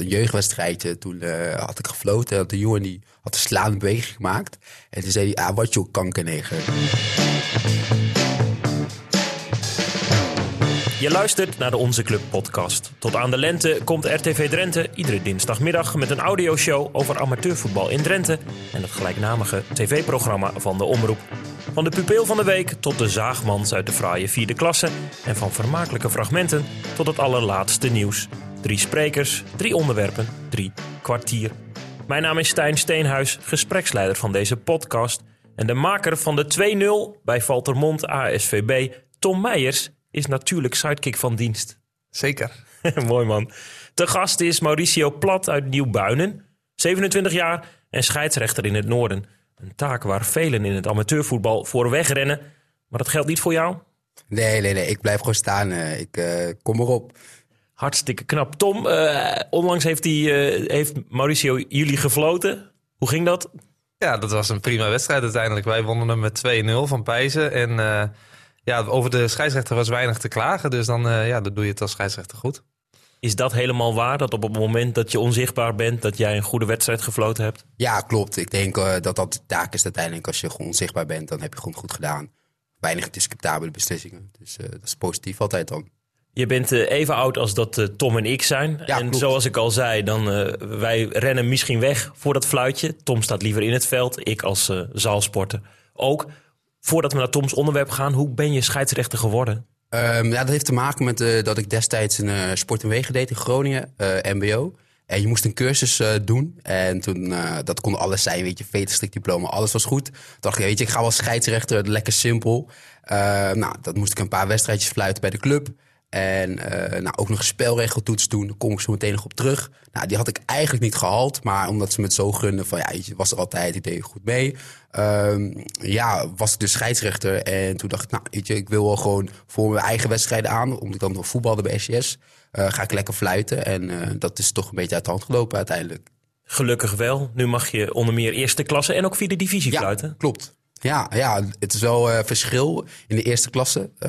jeugdwedstrijdje. Toen eh, had ik gefloten. Had de jongen die had een slaande beweging gemaakt. En toen zei hij, ah, wat je kankerneger. Je luistert naar de Onze Club podcast. Tot aan de lente komt RTV Drenthe iedere dinsdagmiddag met een audioshow over amateurvoetbal in Drenthe en het gelijknamige tv-programma van de Omroep. Van de pupil van de week tot de zaagmans uit de fraaie vierde klasse en van vermakelijke fragmenten tot het allerlaatste nieuws. Drie sprekers, drie onderwerpen, drie kwartier. Mijn naam is Stijn Steenhuis, gespreksleider van deze podcast en de maker van de 2-0 bij Valtermond ASVB, Tom Meijers is natuurlijk sidekick van dienst. Zeker. Mooi man. Te gast is Mauricio Plat uit Nieuw-Buinen, 27 jaar en scheidsrechter in het noorden. Een taak waar velen in het amateurvoetbal voor wegrennen. Maar dat geldt niet voor jou? Nee, nee, nee. Ik blijf gewoon staan. Uh, ik uh, kom erop. Hartstikke knap. Tom, uh, onlangs heeft, die, heeft Mauricio jullie gefloten. Hoe ging dat? Ja, dat was een prima wedstrijd uiteindelijk. Wij wonnen hem met 2-0 van Pijzen. En ja, over de scheidsrechter was weinig te klagen. Dus dan, uh, ja, dan doe je het als scheidsrechter goed. Is dat helemaal waar? Dat op het moment dat je onzichtbaar bent, dat jij een goede wedstrijd gefloten hebt? Ja, klopt. Ik denk uh, dat dat de taak is uiteindelijk. Als je gewoon onzichtbaar bent, dan heb je gewoon goed gedaan. Weinig discutabele beslissingen. Dus uh, dat is positief altijd dan. Je bent even oud als dat Tom en ik zijn. Ja, en klopt. zoals ik al zei, dan, wij rennen misschien weg voor dat fluitje. Tom staat liever in het veld, ik als zaalsporter ook. Voordat we naar Toms onderwerp gaan, hoe ben je scheidsrechter geworden? Um, ja, dat heeft te maken met uh, dat ik destijds een uh, sport en wegen deed in Groningen, uh, MBO. En je moest een cursus doen. En toen, dat kon alles zijn, weet je, veterstrik diploma, alles was goed. Toen dacht ik, weet je, ik ga wel scheidsrechter, lekker simpel. nou, dat moest ik een paar wedstrijdjes fluiten bij de club. En uh, nou, ook nog een spelregeltoets doen. Daar kom ik zo meteen nog op terug. Nou, die had ik eigenlijk niet gehaald. Maar omdat ze me het zo gunden van ja, je was er altijd, ik deed goed mee. Um, ja, was ik dus scheidsrechter. En toen dacht ik, nou, weet je, ik wil wel gewoon voor mijn eigen wedstrijden aan. Omdat ik dan nog voetbalde bij SCS. Uh, ga ik lekker fluiten. En uh, dat is toch een beetje uit de hand gelopen uiteindelijk. Gelukkig wel. Nu mag je onder meer eerste klasse en ook vierde divisie ja, fluiten. klopt. Ja, ja, het is wel uh, verschil in de eerste klasse. Uh,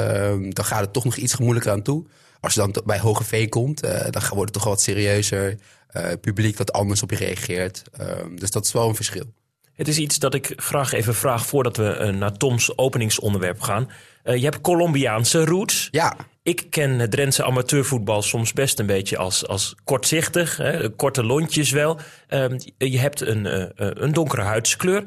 dan gaat het toch nog iets moeilijker aan toe. Als je dan bij Hoge V komt, uh, dan wordt het toch wat serieuzer. Uh, publiek dat anders op je reageert. Uh, dus dat is wel een verschil. Het is iets dat ik graag even vraag voordat we naar Toms openingsonderwerp gaan. Uh, je hebt Colombiaanse roots. Ja. Ik ken het Drentse amateurvoetbal soms best een beetje als, als kortzichtig. Hè, korte lontjes wel. Uh, je hebt een, uh, een donkere huidskleur.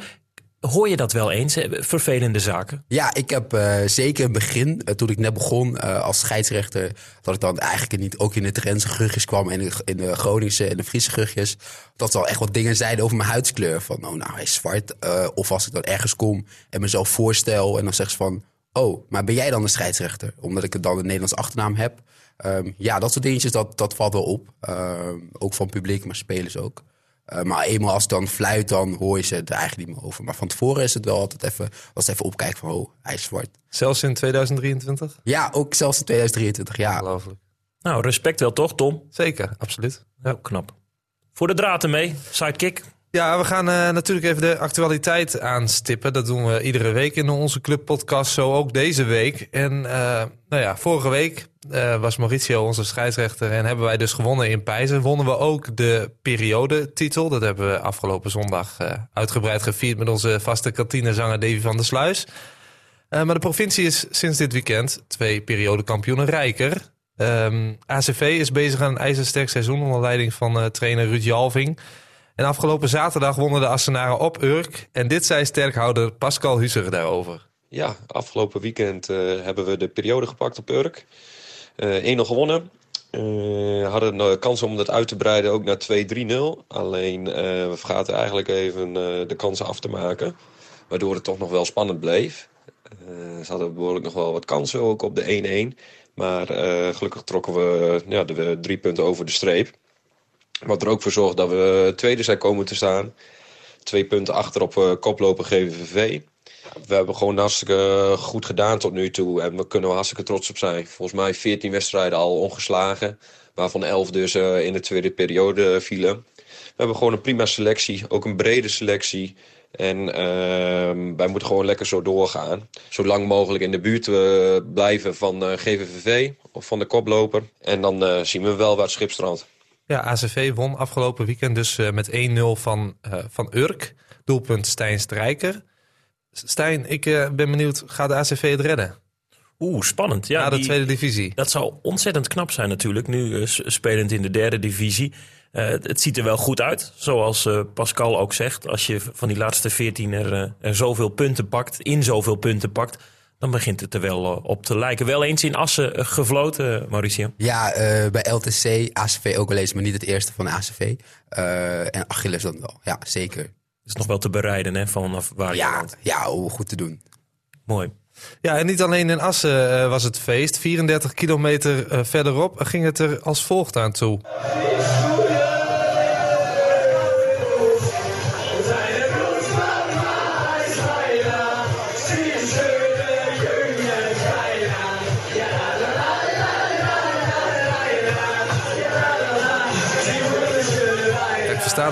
Hoor je dat wel eens, vervelende zaken? Ja, ik heb uh, zeker in begin, uh, toen ik net begon uh, als scheidsrechter, dat ik dan eigenlijk niet ook in de Drentse grugjes kwam en in de, in de Groningse en de Friese grugjes, dat ze al echt wat dingen zeiden over mijn huidskleur. Van, oh nou, hij is zwart. of als ik dan ergens kom en mezelf voorstel en dan zeggen ze van, oh, maar ben jij dan de scheidsrechter? Omdat ik dan een Nederlands achternaam heb. Um, ja, dat soort dingetjes, dat, dat valt wel op. Um, ook van publiek, maar spelers ook. Uh, maar eenmaal als het dan fluit, dan hoor je ze er eigenlijk niet meer over. Maar van tevoren is het wel altijd even, was even opkijken van, oh, hij is zwart. Zelfs in 2023? Ja, ook zelfs in 2023, ja. Ongelooflijk. Nou, respect wel toch, Tom? Zeker, absoluut. Ja. Knap. Voor de draad ermee, sidekick. Ja, we gaan uh, natuurlijk even de actualiteit aanstippen. Dat doen we iedere week in onze clubpodcast, zo ook deze week. En uh, nou ja, vorige week uh, was Mauricio onze scheidsrechter en hebben wij dus gewonnen in Pijzen. Wonnen we ook de periodetitel. Dat hebben we afgelopen zondag uitgebreid gevierd met onze vaste kantinezanger Davy van der Sluis. maar de provincie is sinds dit weekend twee periodekampioenen rijker. Um, ACV is bezig aan een ijzersterk seizoen onder leiding van trainer Ruud Jalving. En afgelopen zaterdag wonnen de Assenaren op Urk. En dit zei sterkhouder Pascal Huzer daarover. Ja, afgelopen weekend uh, hebben we de periode gepakt op Urk. Uh, 1-0 gewonnen. Uh, hadden de kans om dat uit te breiden ook naar 2-3-0. Alleen we vergaten eigenlijk even de kansen af te maken. Waardoor het toch nog wel spannend bleef. ze hadden behoorlijk nog wel wat kansen ook op de 1-1. Maar gelukkig trokken we ja, de drie punten over de streep. Wat er ook voor zorgt dat we tweede zijn komen te staan. Twee punten achter op uh, koploper GVVV. We hebben gewoon hartstikke goed gedaan tot nu toe. En we kunnen er hartstikke trots op zijn. Volgens mij 14 wedstrijden al ongeslagen. Waarvan 11 dus in de tweede periode vielen. We hebben gewoon een prima selectie. Ook een brede selectie. En uh, wij moeten gewoon lekker zo doorgaan. Zo lang mogelijk in de buurt blijven van uh, GVVV of van de koploper. En dan zien we wel waar het schip strandt. Ja, ACV won afgelopen weekend dus uh, met 1-0 van, uh, van Urk. Doelpunt Stijn Strijker. Stijn, ik uh, ben benieuwd, gaat de ACV het redden? Oeh, spannend. Ja, Na de die, tweede divisie. Dat zou ontzettend knap zijn natuurlijk, nu spelend in de derde divisie. het ziet er wel goed uit, zoals Pascal ook zegt. Als je van die laatste veertien er, er zoveel punten pakt, in zoveel punten pakt dan begint het er wel op te lijken. Wel eens in Assen gefloten, Mauricio. Ja, uh, bij LTC, ACV ook wel eens, maar niet het eerste van de ACV. Uh, en Achilles dan wel, ja, zeker. Het is nog wel te bereiden, hè, vanaf waar je ja, woont. Ja, oh, goed te doen. Mooi. Ja, en niet alleen in Assen uh, was het feest. 34 kilometer verderop ging het er als volgt aan toe.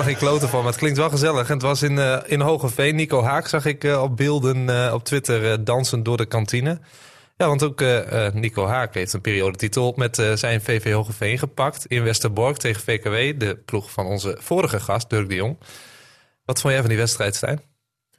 Er geen kloten van, maar het klinkt wel gezellig. En het was in, uh, in Hogeveen. Nico Haak zag ik uh, op beelden uh, op Twitter dansen door de kantine. Ja, want ook Nico Haak heeft een periodetitel met zijn VV Hogeveen gepakt in Westerbork tegen VKW. De ploeg van onze vorige gast, Dirk de Jong. Wat vond jij van die wedstrijd, Stijn?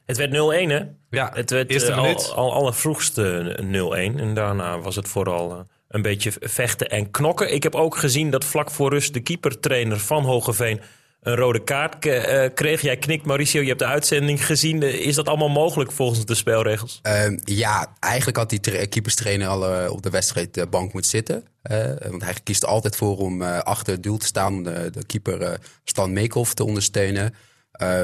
Het werd 0-1, hè? Ja, het werd eerste al, minuut. al allervroegste 0-1. En daarna was het vooral een beetje vechten en knokken. Ik heb ook gezien dat vlak voor rust de keepertrainer van Hogeveen een rode kaart uh, kreeg. Jij knikt, Mauricio, je hebt de uitzending gezien. Is dat allemaal mogelijk volgens de spelregels? Uh, ja, eigenlijk had die tra keeperstrainer al uh, op de wedstrijdbank moeten zitten. want hij kiest altijd voor om achter het doel te staan... de, de keeper Stan Meekhoff te ondersteunen.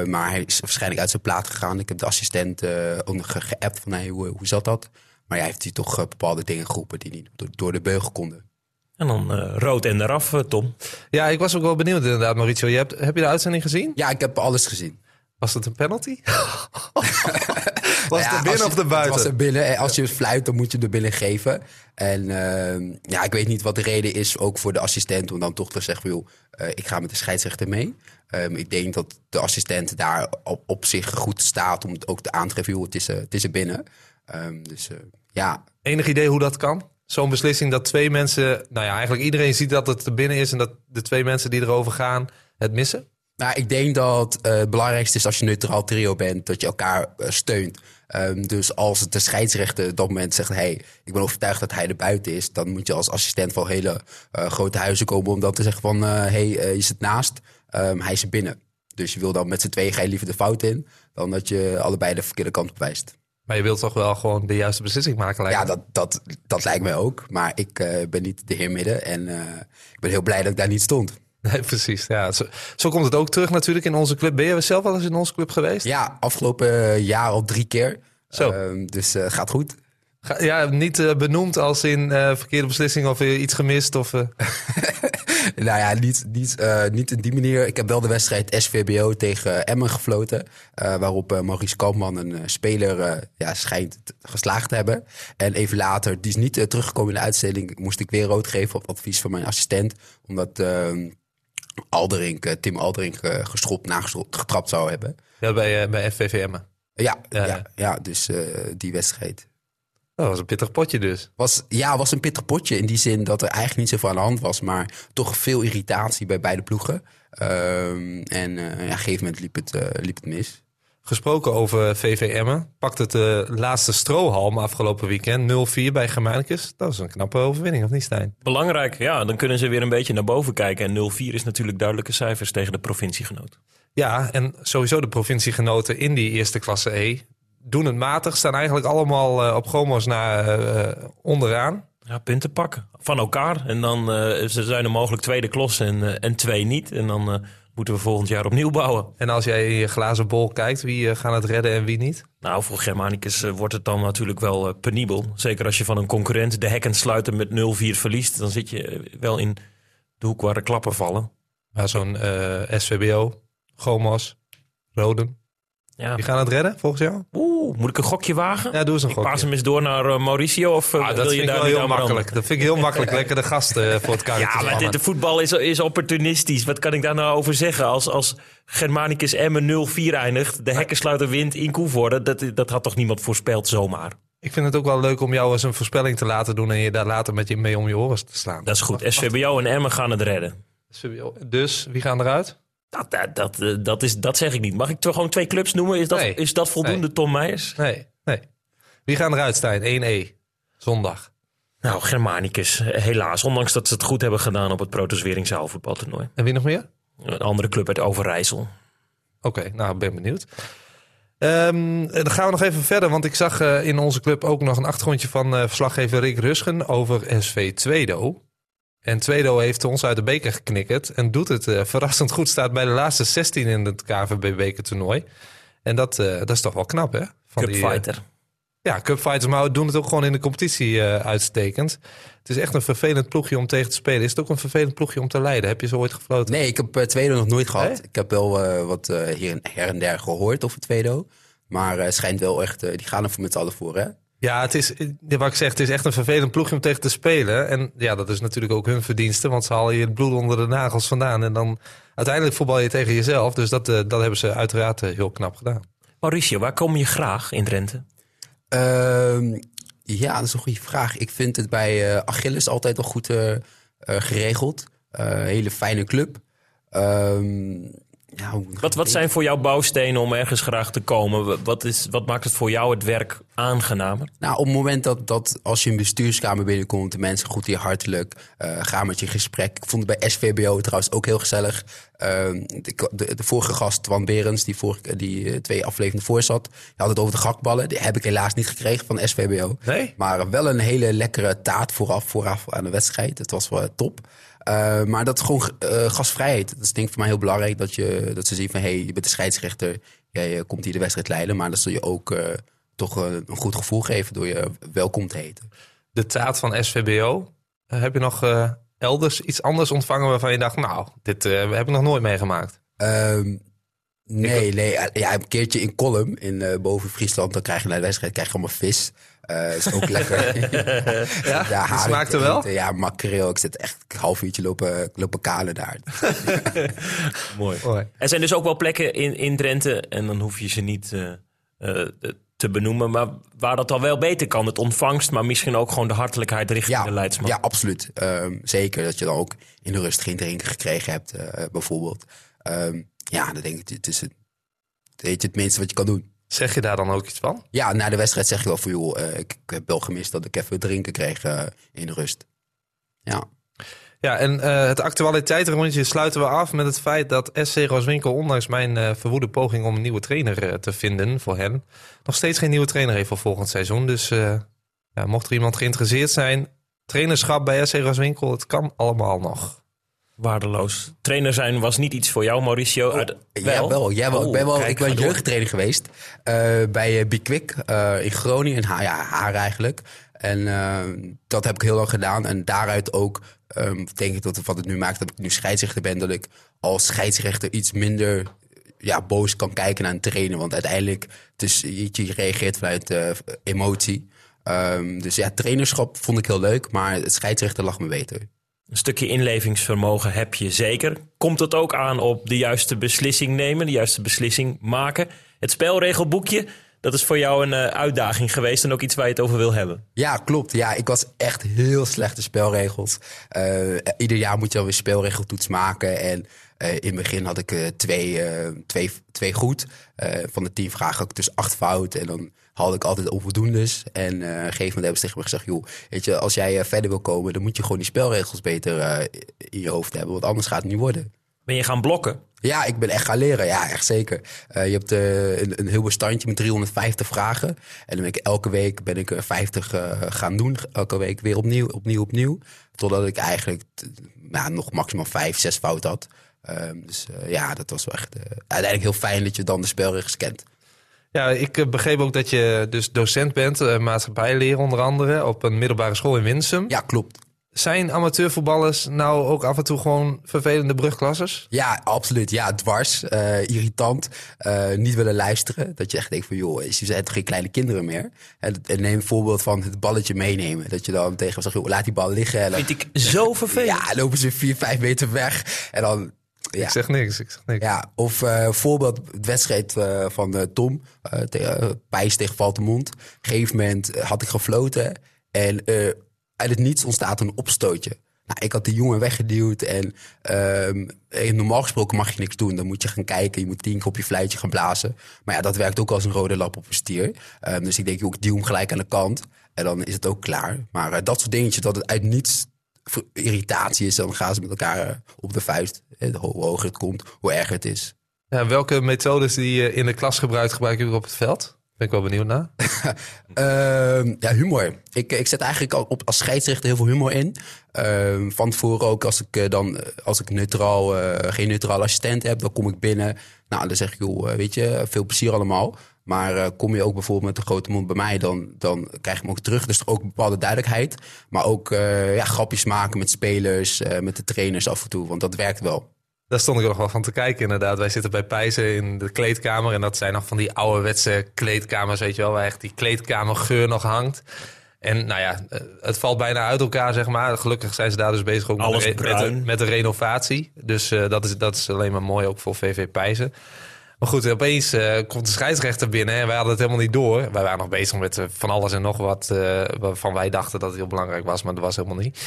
maar hij is waarschijnlijk uit zijn plaat gegaan. Ik heb de assistent ge geappt van hey, hoe, zat dat? Maar hij heeft hij toch bepaalde dingen geroepen die niet door, door de beugel konden. En dan uh, rood en eraf, uh, Tom. Ja, ik was ook wel benieuwd inderdaad, Mauricio. Je hebt, heb je de uitzending gezien? Ja, ik heb alles gezien. Was het een penalty? was ja, het er binnen je, of er buiten? Het was er binnen. Als je fluit, dan moet je er binnen geven. En uh, ja, ik weet niet wat de reden is, ook voor de assistent, om dan toch te zeggen, joh, ik ga met de scheidsrechter mee. Um, ik denk dat de assistent daar op, op, zich goed staat om het ook te aantreffen, joh, het is, het is er binnen. Um, dus ja. Enig idee hoe dat kan? Zo'n beslissing dat twee mensen, nou ja, eigenlijk iedereen ziet dat het er binnen is en dat de twee mensen die erover gaan het missen? Nou, ik denk dat uh, het belangrijkste is als je neutraal trio bent, dat je elkaar uh, steunt. Um, dus als de scheidsrechter op dat moment zegt: hey, ik ben overtuigd dat hij er buiten is, dan moet je als assistent van hele uh, grote huizen komen om dan te zeggen: van hey, je zit naast, um, hij is binnen. Dus je wil dan met z'n tweeën ga je liever de fout in, dan dat je allebei de verkeerde kant op wijst. Maar je wilt toch wel gewoon de juiste beslissing maken? Ja, dat, dat, dat lijkt mij ook. Maar ik uh, ben niet de heer midden. En uh, ik ben heel blij dat ik daar niet stond. Nee, precies. Ja, zo, zo, komt het ook terug natuurlijk in onze club. Ben je zelf wel eens in onze club geweest? Ja, afgelopen jaar al drie keer. Zo. Uh, dus gaat goed. Ga, ja, niet benoemd als in verkeerde beslissing of iets gemist? Of, nou ja, niet, niet, uh, niet in die manier. Ik heb wel de wedstrijd SVBO tegen Emmen gefloten. Uh, waarop uh, Maurice Kampman, een speler, ja, schijnt geslaagd te hebben. En even later, die is niet teruggekomen in de uitzending, moest ik weer rood geven op advies van mijn assistent. Omdat ehm, Alderink, Tim Alderink geschopt, nageschopt, getrapt zou hebben. Ja, bij, bij FVV Emmen. Ja, ja, ja, ja dus die wedstrijd. Dat was een pittig potje dus. Was, ja, was een pittig potje in die zin dat er eigenlijk niet zoveel aan de hand was. Maar toch veel irritatie bij beide ploegen. Um, en uh, ja, op een gegeven moment liep het, uh, liep het mis. Gesproken over VVM, pakt het de laatste strohalm afgelopen weekend. 0-4 bij Germanicus. Dat is een knappe overwinning, of niet Stijn? Belangrijk, ja. Dan kunnen ze weer een beetje naar boven kijken. En 0-4 is natuurlijk duidelijke cijfers tegen de provinciegenoten. Ja, en sowieso de provinciegenoten in die eerste klasse E doen het matig. Staan eigenlijk allemaal uh, op gomo's naar uh, onderaan. Ja, punten pakken. Van elkaar. En dan ze zijn er mogelijk tweede klos en, en twee niet. En dan moeten we volgend jaar opnieuw bouwen. En als jij in je glazen bol kijkt, wie gaan het redden en wie niet? Nou, voor Germanicus wordt het dan natuurlijk wel penibel. Zeker als je van een concurrent de hekken sluiten met 0-4 verliest. Dan zit je wel in de hoek waar de klappen vallen. Maar zo'n SVBO, Gomos, Roden. Ja. Die gaan het redden, volgens jou? Oeh, moet ik een gokje wagen? Ja, doe eens een ik gokje. paas hem eens door naar uh, Mauricio of uh, ah, dat wil vind je ik daar wel heel makkelijk. Dat vind ik heel makkelijk. Lekker de gast uh, voor het kaartje Ja, maar de, de, voetbal is, is opportunistisch. Wat kan ik daar nou over zeggen? Als, als Germanicus Emmen 0-4 eindigt, de hekkensluiter wint in Koevoorde, dat, dat had toch niemand voorspeld zomaar? Ik vind het ook wel leuk om jou eens een voorspelling te laten doen en je daar later met je mee om je oren te slaan. Dat is goed. SVBO en Emmen gaan het redden. Dus wie gaan eruit? Dat, dat, dat, eh, dat, is, dat zeg ik niet. Mag ik toch gewoon twee clubs noemen? Is dat, Nee. is dat voldoende, Nee. Tom Meijers? Nee, nee. Wie gaan eruit, Stijn? 1E. Zondag. Nou, Germanicus, helaas. Ondanks dat ze het goed hebben gedaan op het Protoswering zaalvoetbaltoernooi. En wie nog meer? Een andere club uit Overijssel. Oké, nou, ben benieuwd. Ehm, dan gaan we nog even verder, want ik zag eh, in onze club ook nog een achtergrondje van eh, verslaggever Rick Rusgen over SV Tweedo. En Tweedo heeft ons uit de beker geknikkerd en doet het eh, verrassend goed. Staat bij de laatste 16 in het KVB bekertoernooi. En dat, eh, dat is toch wel knap, hè? Van die, eh, Cupfighter. ja, cupfighters, maar doen het ook gewoon in de competitie uitstekend. Het is echt een vervelend ploegje om tegen te spelen. Is het ook een vervelend ploegje om te leiden? Heb je ze ooit gefloten? Nee, ik heb Tweedo nog nooit gehad. Nee? Ik heb wel wat hier en, her en der gehoord over Tweedo. Maar het schijnt wel echt, die gaan er voor met z'n allen voor, hè? Ja, het is, wat ik zeg, het is echt een vervelend ploegje om tegen te spelen. En ja, dat is natuurlijk ook hun verdienste, want ze halen je het bloed onder de nagels vandaan. En dan uiteindelijk voetbal je tegen jezelf. Dus dat, dat hebben ze uiteraard heel knap gedaan. Mauricio, waar kom je graag in Drenthe? Uh, ja, dat is een goede vraag. Ik vind het bij uh, Achilles altijd wel goed uh, uh, geregeld. hele fijne club. Ehm, ja, wat, wat zijn voor jou bouwstenen om ergens graag te komen? Wat, is, wat maakt het voor jou het werk aangenamer? Nou, op het moment dat, dat als je een bestuurskamer binnenkomt, de mensen goed hier hartelijk uh, gaan met je gesprek. Ik vond het bij SVBO trouwens ook heel gezellig. Uh, de, de, de, vorige gast, Twan Berends, die, vorige, die uh, twee afleveringen voor zat, die had het over de gakballen. Die heb ik helaas niet gekregen van SVBO. Nee? Maar wel een hele lekkere taart vooraf, vooraf aan de wedstrijd. Het was wel top. Uh, maar dat is gewoon uh, gastvrijheid. Dat is denk ik voor mij heel belangrijk. Dat, je, dat ze zien van, hé, hey, je bent de scheidsrechter. Jij uh, komt hier de wedstrijd leiden. Maar dat zul je ook toch een goed gevoel geven door je welkom te heten. De taart van SVBO. heb je nog elders iets anders ontvangen waarvan je dacht... nou, dit heb ik nog nooit meegemaakt? Um, nee, nee. Ja, een keertje in Kolm, in boven Friesland... dan krijg je na de wedstrijd krijg je allemaal vis... Uh, is ook lekker. ja, ja die smaakte wel? Eten. Ja, makreel. Ik zit echt een half uurtje lopen, lopen kalen daar. Mooi. Mooi. Er zijn dus ook wel plekken in, in Drenthe, en dan hoef je ze niet uh, uh, te benoemen, maar waar dat al wel beter kan. Het ontvangst, maar misschien ook gewoon de hartelijkheid richting ja, de leidsman. Ja, absoluut. Um, zeker dat je dan ook in de rust geen drinken gekregen hebt, bijvoorbeeld. Um, ja, dan denk ik, het is het, weet je, het minste wat je kan doen. Zeg je daar dan ook iets van? Ja, na de wedstrijd zeg je wel van joh, uh, ik, ik, heb wel gemist dat ik even drinken kreeg uh, in de rust. Ja. Ja, en uh, het actualiteitenrondje sluiten we af met het feit dat SC Rooswinkel, ondanks mijn verwoede poging om een nieuwe trainer te vinden voor hen, nog steeds geen nieuwe trainer heeft voor volgend seizoen. Dus ja, mocht er iemand geïnteresseerd zijn, trainerschap bij SC Rooswinkel, het kan allemaal nog. Waardeloos. Trainer zijn was niet iets voor jou, Mauricio. Oh, wel? Jawel, jawel. Oh, ik ben, wel, kijk, ik ben jeugdtrainer geweest uh, bij uh, Bikwik uh, in Groningen. In ja, haar eigenlijk. En dat heb ik heel lang gedaan. En daaruit ook um, denk ik dat wat het nu maakt dat ik nu scheidsrechter ben. Dat ik als scheidsrechter iets minder ja, boos kan kijken naar een trainer. Want uiteindelijk, dus, je, je reageert vanuit emotie. Um, dus ja, trainerschap vond ik heel leuk. Maar het scheidsrechter lag me beter. Een stukje inlevingsvermogen heb je zeker. Komt het ook aan op de juiste beslissing nemen, de juiste beslissing maken? Het spelregelboekje, dat is voor jou een uh, uitdaging geweest en ook iets waar je het over wil hebben. Ja, klopt. Ja, ik was echt heel slechte spelregels. Uh, ieder jaar moet je alweer spelregeltoets maken. En uh, in het begin had ik twee, twee, twee goed. van de tien vragen ik dus acht fout. En dan had ik altijd onvoldoendes. En uh, op een gegeven moment hebben ze tegen me gezegd... joh, weet je, als jij uh, verder wil komen... dan moet je gewoon die spelregels beter uh, in je hoofd hebben. Want anders gaat het niet worden. Ben je gaan blokken? Ja, ik ben echt gaan leren. Ja, echt zeker. je hebt een, een heel bestandje met 350 vragen. En dan ben ik elke week ben ik er 50 gaan doen. Elke week weer opnieuw, opnieuw, opnieuw. Totdat ik eigenlijk nou, nog maximaal vijf, zes fout had. Um, dus ja, dat was wel echt uiteindelijk heel fijn dat je dan de spelregels kent. Ja, ik uh, begreep ook dat je dus docent bent, uh, maatschappijleer onder andere, op een middelbare school in Winsum. Ja, klopt. Zijn amateurvoetballers nou ook af en toe gewoon vervelende brugklassers? Ja, absoluut. Ja, dwars, uh, irritant, niet willen luisteren. Dat je echt denkt van, joh, je zijn toch geen kleine kinderen meer? En, en neem een voorbeeld van het balletje meenemen. Dat je dan tegen zegt, joh, laat die bal liggen. En dan, Vind ik zo vervelend. Ja, lopen ze vier, vijf meter weg. En dan ja. Ik zeg niks, ik zeg niks. Ja, of uh, voorbeeld, de wedstrijd uh, van uh, Tom, tegen, Pijs tegen Valtemont. Op een gegeven moment had ik gefloten en uit het niets ontstaat een opstootje. Nou, ik had de jongen weggeduwd en eh, normaal gesproken mag je niks doen. Dan moet je gaan kijken, je moet tien keer op je fluitje gaan blazen. Maar ja, dat werkt ook als een rode lap op een stier. Ehm, dus ik denk, ik duw hem gelijk aan de kant en dan is het ook klaar. Maar eh, dat soort dingetjes, dat het uit niets irritatie is, dan gaan ze met elkaar eh, op de vuist. Eh, Hoe hoger het komt, hoe erger het is. Ja, welke methodes die je in de klas gebruikt, gebruik je op het veld? Ben ik wel benieuwd naar. Ehm, ja, humor. Ik, ik zet eigenlijk al op, als scheidsrechter heel veel humor in. Ehm, van tevoren ook als ik eh, dan eh, als ik neutraal, eh, geen neutraal assistent heb, dan kom ik binnen. Nou, dan zeg ik, joh, eh, weet je, veel plezier allemaal. Maar eh, kom je ook bijvoorbeeld met een grote mond bij mij, dan, dan krijg je hem ook terug. Dus ook een bepaalde duidelijkheid. Maar ook eh, ja, grapjes maken met spelers, eh, met de trainers af en toe. Want dat werkt wel. Daar stond ik nog wel van te kijken inderdaad. Wij zitten bij Pijzen in de kleedkamer. En dat zijn nog van die ouderwetse kleedkamers, weet je wel. Waar echt die kleedkamergeur nog hangt. En nou ja, het valt bijna uit elkaar, zeg maar. Gelukkig zijn ze daar dus bezig ook met, de, met, de, met de renovatie. Dus eh, dat, is, dat is alleen maar mooi ook voor VV Pijzen. Maar goed, opeens eh, komt de scheidsrechter binnen en wij hadden het helemaal niet door. Wij waren nog bezig met eh, van alles en nog wat eh, waarvan wij dachten dat het heel belangrijk was, maar dat was helemaal niet.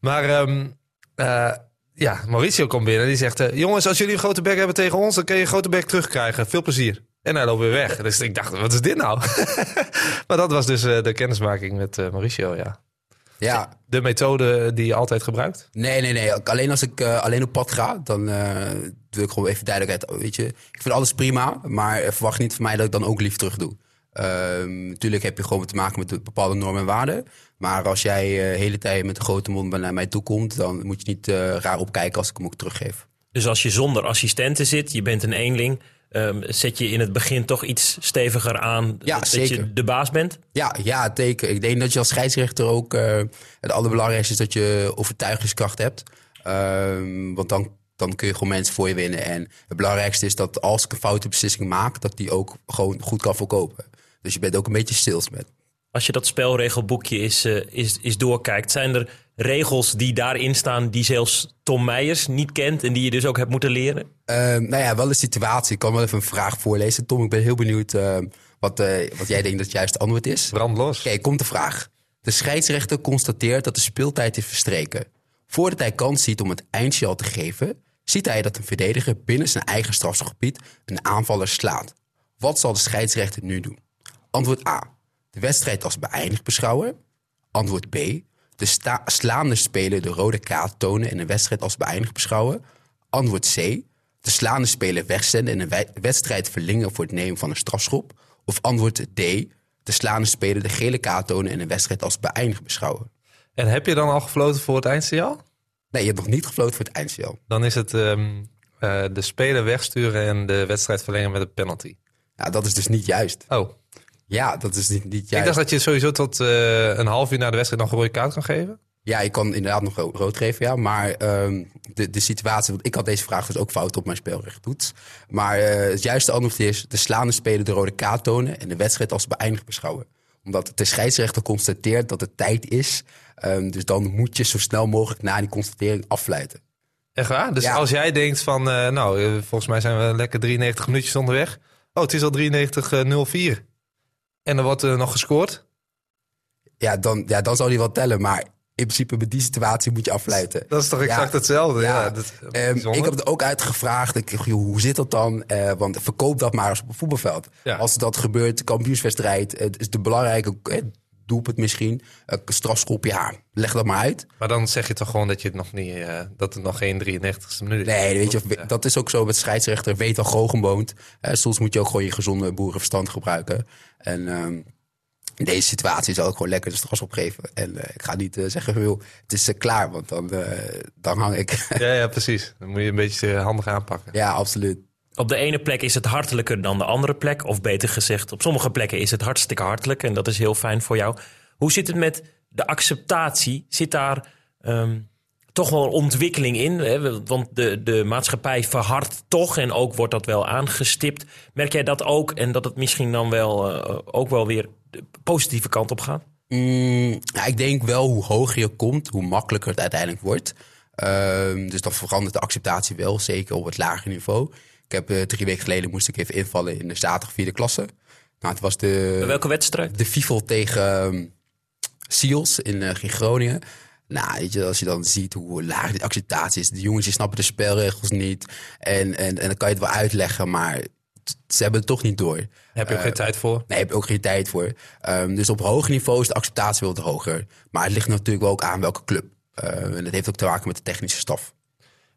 Maar ehm, eh, ja, Mauricio komt binnen en die zegt... jongens, als jullie een grote bek hebben tegen ons, dan kun je een grote bek terugkrijgen. Veel plezier. En hij loopt weer weg. Dus ik dacht, wat is dit nou? maar dat was dus de kennismaking met Mauricio, ja. Ja, De methode die je altijd gebruikt. Nee, nee, nee. Alleen als ik eh, alleen op pad ga, dan eh wil ik gewoon even duidelijkheid. Weet je, ik vind alles prima, maar verwacht niet van mij dat ik dan ook lief terug doe. Ehm, natuurlijk heb je gewoon te maken met bepaalde normen en waarden. Maar als jij eh, de hele tijd met een grote mond naar mij toe komt, dan moet je niet eh, raar opkijken als ik hem ook teruggeef. Dus als je zonder assistenten zit, je bent een eenling, ehm, zet je in het begin toch iets steviger aan Ja, dat je de baas bent? Ja, ja, teken. Ik denk dat je als scheidsrechter ook eh, het allerbelangrijkste is dat je overtuigingskracht hebt. Ehm, want dan, dan kun je gewoon mensen voor je winnen. En het belangrijkste is dat als ik een foute beslissing maak, dat die ook gewoon goed kan verkopen. Dus je bent ook een beetje salesman. Als je dat spelregelboekje is, eh, is, is doorkijkt, zijn er regels die daarin staan die zelfs Tom Meijers niet kent en die je dus ook hebt moeten leren? Ehm, nou ja, wel een situatie. Ik kan wel even een vraag voorlezen. Tom, ik ben heel benieuwd ehm, wat, eh, wat jij denkt dat het juiste antwoord is. Brand los. Oké, komt de vraag. De scheidsrechter constateert dat de speeltijd is verstreken. Voordat hij kans ziet om het eindsignaal te geven, ziet hij dat een verdediger binnen zijn eigen strafschopgebied een aanvaller slaat. Wat zal de scheidsrechter nu doen? Antwoord A. De wedstrijd als beëindigd beschouwen. Antwoord B. De slaande speler de rode kaart tonen en een wedstrijd als beëindigd beschouwen. Antwoord C. De slaande speler wegzenden en een wedstrijd verlengen voor het nemen van een strafschop. Of antwoord D. De slaande speler de gele kaart tonen en een wedstrijd als beëindigd beschouwen. En heb je dan al gefloten voor het eindsignaal? Nee, je hebt nog niet gefloten voor het eindsignaal. Dan is het ehm, eh, de speler wegsturen en de wedstrijd verlengen met een penalty. Ja, dat is dus niet juist. Oh, Ja, dat is niet, niet ik juist. dacht dat je sowieso tot eh, een half uur na de wedstrijd nog een rode kaart kan geven. Ja, je kan inderdaad nog ro- rood geven, ja. Maar ehm, de, de situatie... Want ik had deze vraag dus ook fout op mijn spelrechttoets. Maar eh, het juiste antwoord is... de slaande speler de rode kaart tonen... en de wedstrijd als beëindigd beschouwen. Omdat de scheidsrechter constateert dat het tijd is. Ehm, dus dan moet je zo snel mogelijk na die constatering affluiten. Echt waar? Dus Ja. als jij denkt van, eh, nou, volgens mij zijn we lekker 93 minuutjes onderweg. Oh, het is al 93-04. En er wordt er nog gescoord. Ja dan, ja, dan zou die wel tellen. Maar in principe bij die situatie moet je affluiten. Dat is toch exact Ja. hetzelfde? Ja, Ja, dat, Ehm, ik heb het ook uitgevraagd. Ik, joh, hoe zit dat dan? Eh, want verkoop dat maar eens op een voetbalveld. Ja. Als dat gebeurt, kampioenswedstrijd, het is de belangrijke eh, doelpunt misschien. Een strafschop, ja, leg dat maar uit. Maar dan zeg je toch gewoon dat je het nog niet, eh, dat het nog geen 93ste minuut is. Nee, weet je, Ja. dat is ook zo met scheidsrechter. Weet al Gogen woont. Eh, soms moet je ook gewoon je gezonde boerenverstand gebruiken. En ehm, in deze situatie zal ik gewoon lekker de strafschop geven. En eh, ik ga niet eh, zeggen, joh, het is eh, klaar. Want dan, eh, dan hang ik. Ja, ja, precies. Dan moet je een beetje eh, handig aanpakken. ja, absoluut. Op de ene plek is het hartelijker dan de andere plek. Of beter gezegd, op sommige plekken is het hartstikke hartelijk. En dat is heel fijn voor jou. Hoe zit het met de acceptatie? Zit daar ehm, toch wel een ontwikkeling in? Hè? Want de, de maatschappij verhardt toch. En ook wordt dat wel aangestipt. Merk jij dat ook? En dat het misschien dan wel eh, ook wel weer de positieve kant op gaat? Mm, ik denk wel hoe hoger je komt, hoe makkelijker het uiteindelijk wordt. Ehm, dus dan verandert de acceptatie wel, zeker op het lagere niveau. Ik heb eh, drie weken geleden moest ik even invallen in de zaterdag vierde klasse. Nou, het was de, Welke wedstrijd? de FIFO tegen ehm, Seals in, eh, in Groningen. Nou, weet je, als je dan ziet hoe laag die acceptatie is. De jongens die snappen de spelregels niet. En, en, en dan kan je het wel uitleggen, maar ze hebben het toch niet door. Heb je ook geen tijd voor? Nee, heb je ook geen tijd voor. Um, dus op hoger niveau is de acceptatie wel wat hoger. Maar het ligt natuurlijk wel ook aan welke club. Uh, en dat heeft ook te maken met de technische staf.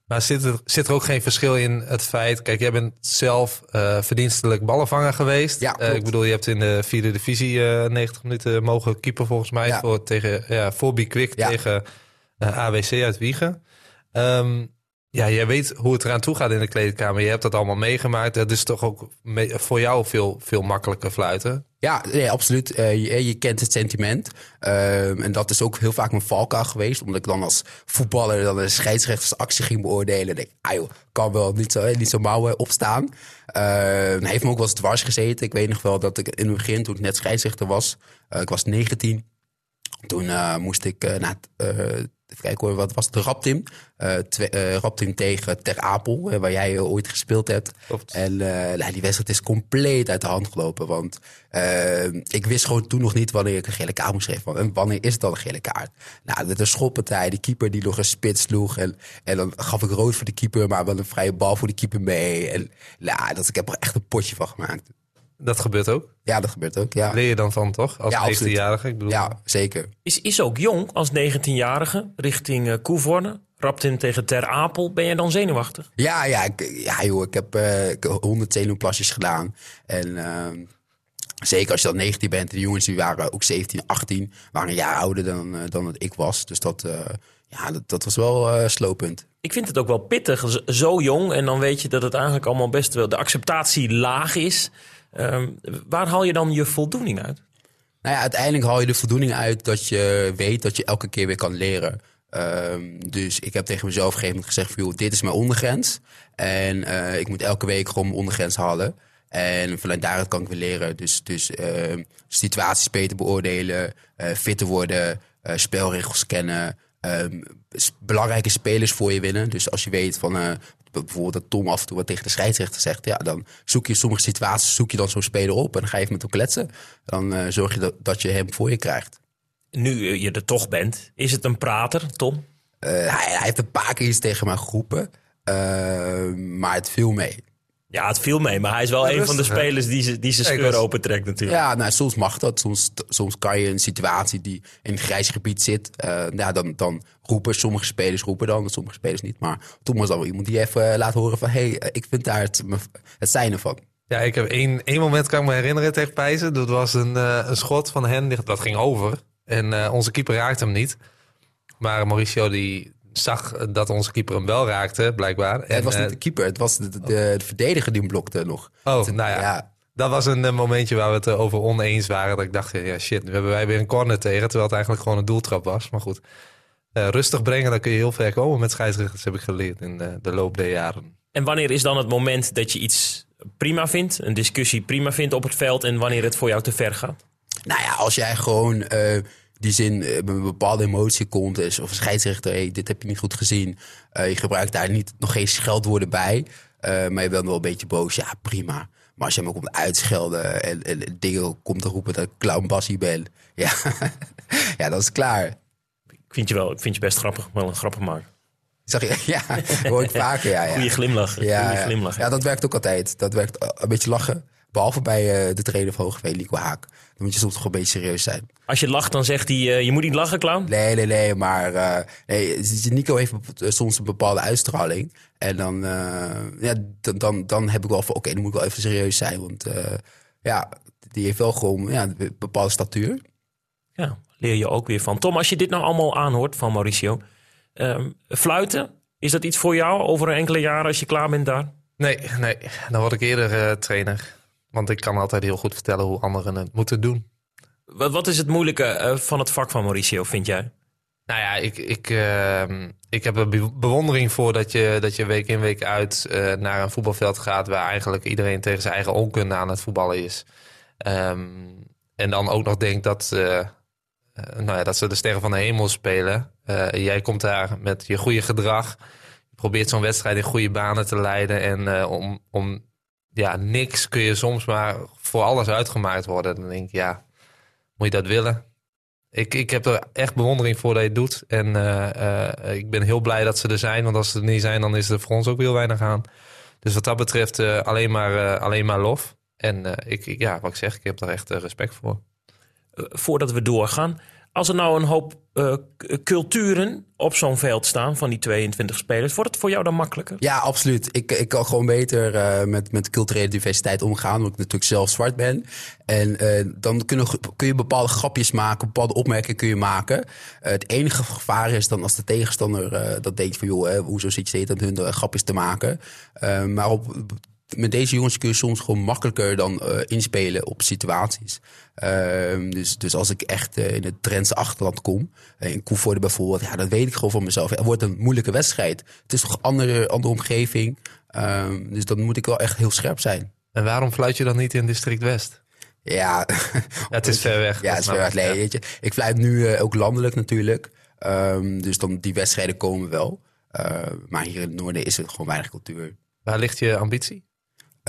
Maar zit er, zit er ook geen verschil in het feit... Kijk, jij bent zelf uh, verdienstelijk ballenvanger geweest. Ja, uh, ik bedoel, je hebt in de vierde divisie 90 minuten mogen keeper volgens mij... Ja. Voor, tegen, ja, voor Quick Ja. tegen AWC uit Wiegen. Um, ja, jij weet hoe het eraan toe gaat in de kleedkamer. Je hebt dat allemaal meegemaakt. Dat is toch ook voor jou veel, veel makkelijker fluiten? Ja, nee, absoluut. Uh, je, je, kent het sentiment. Uh, en dat is ook heel vaak mijn valkuil geweest. Omdat ik dan als voetballer dan een scheidsrechtersactie ging beoordelen. En denk ah joh, kan wel niet zo, niet zo mouwen opstaan. Uh, heeft me ook wel eens dwars gezeten. Ik weet nog wel dat ik in het begin, toen ik net scheidsrechter was. Ik was 19. Toen moest ik naar even kijken hoor, wat was het? De Raptim. Uh, twee, uh, Raptim tegen Ter Apel, waar jij uh, ooit gespeeld hebt. Klopt. En uh, die wedstrijd is compleet uit de hand gelopen. Want ik wist gewoon toen nog niet wanneer ik een gele kaart moest geven. En wanneer is het dan een gele kaart? Nou, de, de schoppartij, de keeper die nog een spits sloeg. En, en dan gaf ik rood voor de keeper, maar wel een vrije bal voor de keeper mee. En nou, dat, ik heb er echt een potje van gemaakt. Dat gebeurt ook? Ja, dat gebeurt ook, ja. Leer je dan van, toch? Als ja, 19-jarige? Ik bedoel... Ja, zeker. Is, is ook jong als 19-jarige richting uh, Koevoorne. Rapt in tegen Ter Apel. Ben je dan zenuwachtig? Ja, ja, ik, ja joh, ik heb uh, 100 zenuwplasjes gedaan. En uh, zeker als je dan 19 bent. De jongens die waren ook 17, 18. Waren een jaar ouder dan, uh, dan dat ik was. Dus dat, uh, ja, dat, dat was wel uh, slopend. Ik vind het ook wel pittig, zo jong. En dan weet je dat het eigenlijk allemaal best wel... de acceptatie laag is. Um, waar haal je dan je voldoening uit? Nou ja, uiteindelijk haal je de voldoening uit dat je weet dat je elke keer weer kan leren. Um, dus ik heb tegen mezelf op een gegeven moment gezegd: joh, dit is mijn ondergrens. En uh, ik moet elke week gewoon mijn ondergrens halen. En vanuit daaruit kan ik weer leren. Dus, dus uh, situaties beter beoordelen, uh, fitter worden, spelregels kennen. Um, belangrijke spelers voor je winnen. Dus als je weet van uh, bijvoorbeeld dat Tom af en toe wat tegen de scheidsrechter zegt, ja, dan zoek je sommige situaties, zoek je dan zo'n speler op en dan ga je even met hem kletsen. Dan uh, zorg je dat, dat je hem voor je krijgt. Nu je er toch bent, is het een prater, Tom? Uh, hij, hij, heeft een paar keer iets tegen mij geroepen, maar het viel mee. Ja, het viel mee, maar hij is wel ja, een van de spelers die, ze, die zijn scheur was... opentrekt natuurlijk. Ja, nou, soms mag dat. Soms, soms kan je een situatie die in een grijs gebied zit, uh, ja, dan, dan roepen sommige spelers roepen dan, sommige spelers niet. Maar toen was dan wel iemand die even laat horen van, hé, hey, ik vind daar het, het zijn ervan. Ja, ik heb één, één moment kan ik me herinneren tegen Pijzen. Dat was een, uh, een schot van hen, dat ging over. En uh, onze keeper raakte hem niet. Maar Mauricio die zag dat onze keeper hem wel raakte, blijkbaar. Ja, het was niet de keeper, het was de, de, de, de verdediger die hem blokte nog. Oh, nou ja. ja. Dat was een momentje waar we het over oneens waren. Dat ik dacht, ja shit, nu hebben wij weer een corner tegen. Terwijl het eigenlijk gewoon een doeltrap was. Maar goed, uh, rustig brengen, dan kun je heel ver komen met scheidsrechters, heb ik geleerd in de, de loop der jaren. En wanneer is dan het moment dat je iets prima vindt, een discussie prima vindt op het veld... en wanneer het voor jou te ver gaat? Nou ja, als jij gewoon... Uh, die zin met een bepaalde emotie komt. Is, of een scheidsrechter, hey, dit heb je niet goed gezien. Uh, je gebruikt daar niet, nog geen scheldwoorden bij. Uh, maar je bent wel een beetje boos. Ja, prima. Maar als je hem ook komt uitschelden en, en dingen komt te roepen dat ik clown Bassie ben. Ja, ja, dat is klaar. Ik vind je wel, ik vind je best grappig, wel een grappig maken. Zeg je, ja, hoor ik vaker. Ja, ja. Goeie glimlach. Ja, Goeie glimlach. Ja, dat werkt ook altijd. Dat werkt een beetje lachen. Behalve bij uh, de trainer van Hogeveen, Lico Haak. Dan moet je soms toch een beetje serieus zijn. Als je lacht, dan zegt hij, uh, je moet niet lachen, clown? Nee, nee, nee. Maar uh, nee, Nico heeft soms een bepaalde uitstraling. En dan, ja, dan, dan, dan heb ik wel van, oké, okay, dan moet ik wel even serieus zijn. Want ja, die heeft wel gewoon ja, een bepaalde statuur. Ja, leer je ook weer van. Tom, als je dit nou allemaal aanhoort van Mauricio. Um, fluiten, is dat iets voor jou over enkele jaren als je klaar bent daar? Nee, nee. Dan word ik eerder uh, trainer. Want ik kan altijd heel goed vertellen hoe anderen het moeten doen. Wat, wat is het moeilijke uh, van het vak van Mauricio, vind jij? Nou ja, ik, ik, uh, ik heb er bewondering voor dat je, dat je week in week uit uh, naar een voetbalveld gaat... waar eigenlijk iedereen tegen zijn eigen onkunde aan het voetballen is. Um, en dan ook nog denkt dat, uh, nou ja, dat ze de sterren van de hemel spelen. jij komt daar met je goede gedrag. Je probeert zo'n wedstrijd in goede banen te leiden. En om, om ja, niks kun je soms maar voor alles uitgemaakt worden. Dan denk ik, ja, moet je dat willen? ik, ik heb er echt bewondering voor dat je het doet. En eh, eh, ik ben heel blij dat ze er zijn. Want als ze er niet zijn, dan is er voor ons ook heel weinig aan. Dus wat dat betreft eh, alleen, maar, alleen maar lof. En ik, ik- ja, wat ik zeg, ik heb daar echt respect voor. Voordat we doorgaan. Als er nou een hoop eh, k- culturen op zo'n veld staan van die 22 spelers, wordt het voor jou dan makkelijker? Ja, absoluut. Ik, ik kan gewoon beter eh, met, met culturele diversiteit omgaan, omdat ik natuurlijk zelf zwart ben. En eh, dan kunnen, kun je bepaalde grapjes maken, bepaalde opmerkingen kun je maken. Eh, het enige gevaar is dan als de tegenstander eh, dat denkt van, joh, hoezo zit je steeds aan hun eh, grapjes te maken. Eh, maar op, met deze jongens kun je soms gewoon makkelijker dan eh, inspelen op situaties. Ehm, dus, dus als ik echt eh, in het Drentse achterland kom, eh, in Koevoorde bijvoorbeeld, ja, dan weet ik gewoon van mezelf. Het wordt een moeilijke wedstrijd. Het is toch een andere, andere omgeving. Ehm, dus dan moet ik wel echt heel scherp zijn. En waarom fluit je dan niet in District West? Ja, Ja, het is ver weg. ja, dat het is wel ik, nee, weet je. Ik fluit nu ook landelijk natuurlijk. Ehm, dus dan die wedstrijden komen wel. Maar hier in het noorden is het gewoon weinig cultuur. Waar ligt je ambitie?